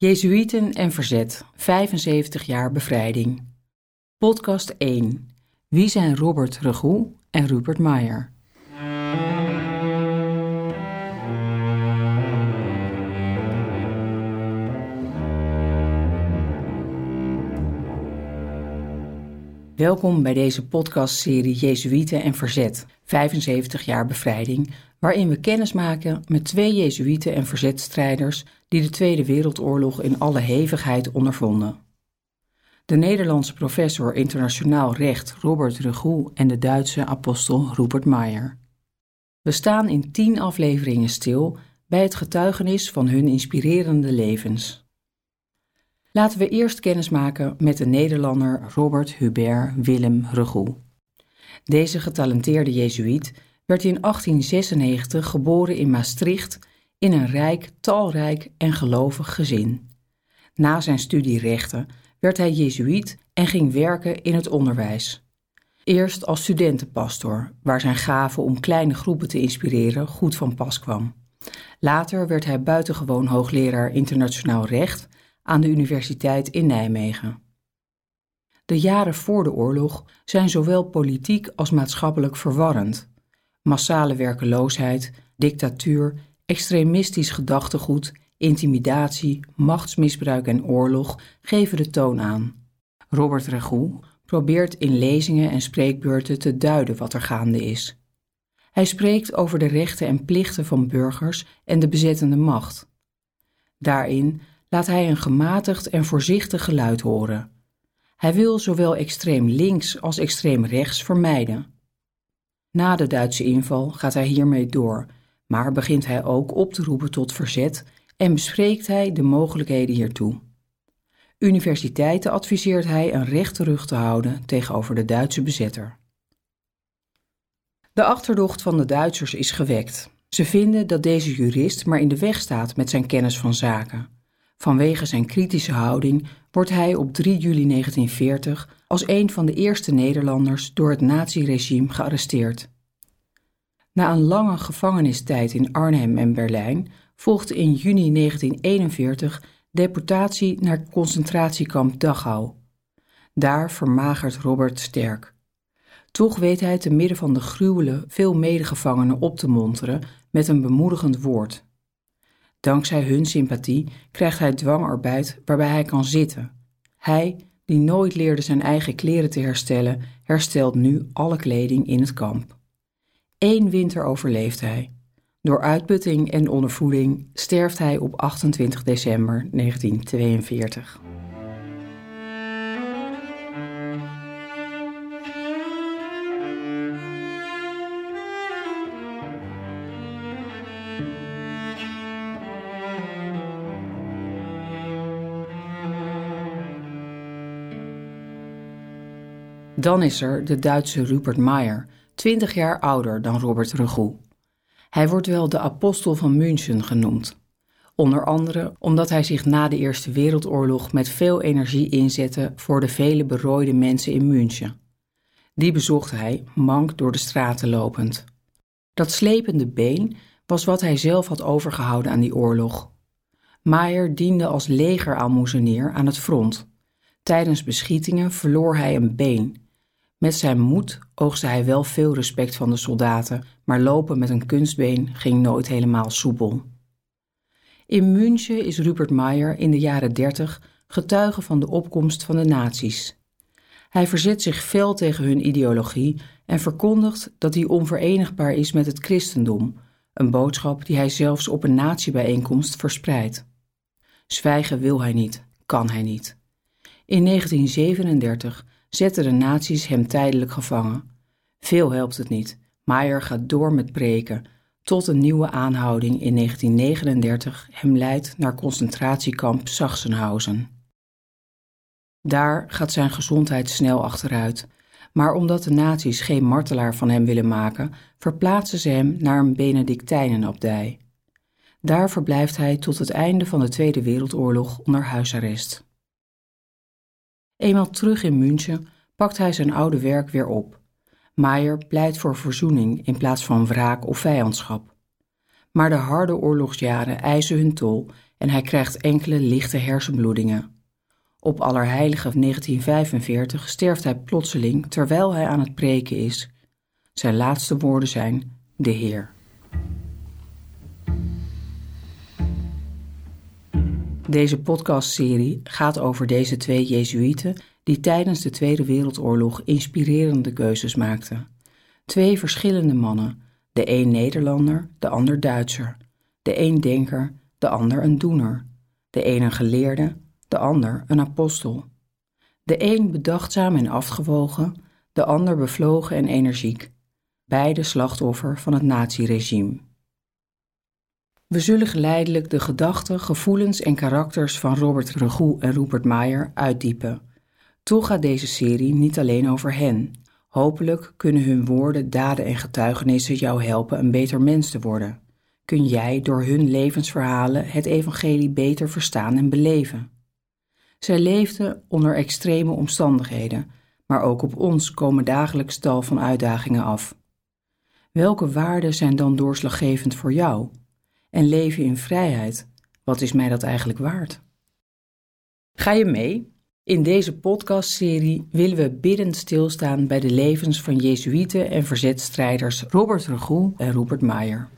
Jezuïeten en verzet, 75 jaar bevrijding. Podcast 1. Wie zijn Robert Regoe en Rupert Meyer? Welkom bij deze podcastserie Jezuïeten en Verzet, 75 jaar bevrijding, waarin we kennis maken met twee Jezuïeten en verzetstrijders die de Tweede Wereldoorlog in alle hevigheid ondervonden. De Nederlandse professor internationaal recht Robert Regoe en de Duitse apostel Rupert Meyer. We staan in tien afleveringen stil bij het getuigenis van hun inspirerende levens. Laten we eerst kennis maken met de Nederlander Robert Hubert Willem Regoe. Deze getalenteerde Jezuïet werd in 1896 geboren in Maastricht in een rijk, talrijk en gelovig gezin. Na zijn studie rechten werd hij Jezuïet en ging werken in het onderwijs. Eerst als studentenpastor, waar zijn gave om kleine groepen te inspireren goed van pas kwam. Later werd hij buitengewoon hoogleraar internationaal recht aan de Universiteit in Nijmegen. De jaren voor de oorlog zijn zowel politiek als maatschappelijk verwarrend. Massale werkeloosheid, dictatuur, extremistisch gedachtegoed, intimidatie, machtsmisbruik en oorlog geven de toon aan. Robert Regoe probeert in lezingen en spreekbeurten te duiden wat er gaande is. Hij spreekt over de rechten en plichten van burgers en de bezettende macht. Daarin laat hij een gematigd en voorzichtig geluid horen. Hij wil zowel extreem links als extreem rechts vermijden. Na de Duitse inval gaat hij hiermee door, maar begint hij ook op te roepen tot verzet en bespreekt hij de mogelijkheden hiertoe. Universiteiten adviseert hij een rechte rug te houden tegenover de Duitse bezetter. De achterdocht van de Duitsers is gewekt. Ze vinden dat deze jurist maar in de weg staat met zijn kennis van zaken. Vanwege zijn kritische houding wordt hij op 3 juli 1940 als een van de eerste Nederlanders door het naziregime gearresteerd. Na een lange gevangenistijd in Arnhem en Berlijn volgde in juni 1941 deportatie naar concentratiekamp Dachau. Daar vermagert Robert sterk. Toch weet hij te midden van de gruwelen veel medegevangenen op te monteren met een bemoedigend woord. Dankzij hun sympathie krijgt hij dwangarbeid waarbij hij kan zitten. Hij, die nooit leerde zijn eigen kleren te herstellen, herstelt nu alle kleding in het kamp. Eén winter overleeft hij. Door uitputting en ondervoeding sterft hij op 28 december 1942. Dan is er de Duitse Rupert Meyer, 20 jaar ouder dan Robert Regoe. Hij wordt wel de apostel van München genoemd. Onder andere omdat hij zich na de Eerste Wereldoorlog met veel energie inzette voor de vele berooide mensen in München. Die bezocht hij, mank door de straten lopend. Dat slepende been was wat hij zelf had overgehouden aan die oorlog. Maier diende als legeraalmoezenier aan het front. Tijdens beschietingen verloor hij een been met zijn moed oogste hij wel veel respect van de soldaten, maar lopen met een kunstbeen ging nooit helemaal soepel. In München is Rupert Meyer in de jaren dertig getuige van de opkomst van de nazi's. Hij verzet zich fel tegen hun ideologie en verkondigt dat die onverenigbaar is met het christendom, een boodschap die hij zelfs op een natiebijeenkomst verspreidt. Zwijgen wil hij niet, kan hij niet. In 1937 zetten de nazi's hem tijdelijk gevangen. Veel helpt het niet. Maier gaat door met breken, tot een nieuwe aanhouding in 1939 hem leidt naar concentratiekamp Sachsenhausen. Daar gaat zijn gezondheid snel achteruit, maar omdat de nazi's geen martelaar van hem willen maken, verplaatsen ze hem naar een Benedictijnenabdij. Daar verblijft hij tot het einde van de Tweede Wereldoorlog onder huisarrest. Eenmaal terug in München pakt hij zijn oude werk weer op. Maier pleit voor verzoening in plaats van wraak of vijandschap. Maar de harde oorlogsjaren eisen hun tol en hij krijgt enkele lichte hersenbloedingen. Op Allerheilige 1945 sterft hij plotseling terwijl hij aan het preken is. Zijn laatste woorden zijn: De Heer. Deze podcastserie gaat over deze twee Jezuïeten die tijdens de Tweede Wereldoorlog inspirerende keuzes maakten. Twee verschillende mannen, de een Nederlander, de ander Duitser. De een denker, de ander een doener. De een een geleerde, de ander een apostel. De een bedachtzaam en afgewogen, de ander bevlogen en energiek. Beide slachtoffer van het naziregime. We zullen geleidelijk de gedachten, gevoelens en karakters van Robert Regoe en Rupert Meyer uitdiepen. Toch gaat deze serie niet alleen over hen. Hopelijk kunnen hun woorden, daden en getuigenissen jou helpen een beter mens te worden. Kun jij door hun levensverhalen het evangelie beter verstaan en beleven. Zij leefden onder extreme omstandigheden, maar ook op ons komen dagelijks tal van uitdagingen af. Welke waarden zijn dan doorslaggevend voor jou? En leven in vrijheid, wat is mij dat eigenlijk waard? Ga je mee? In deze podcastserie willen we biddend stilstaan bij de levens van Jezuïeten en verzetstrijders Robert Regoe en Rupert Meyer.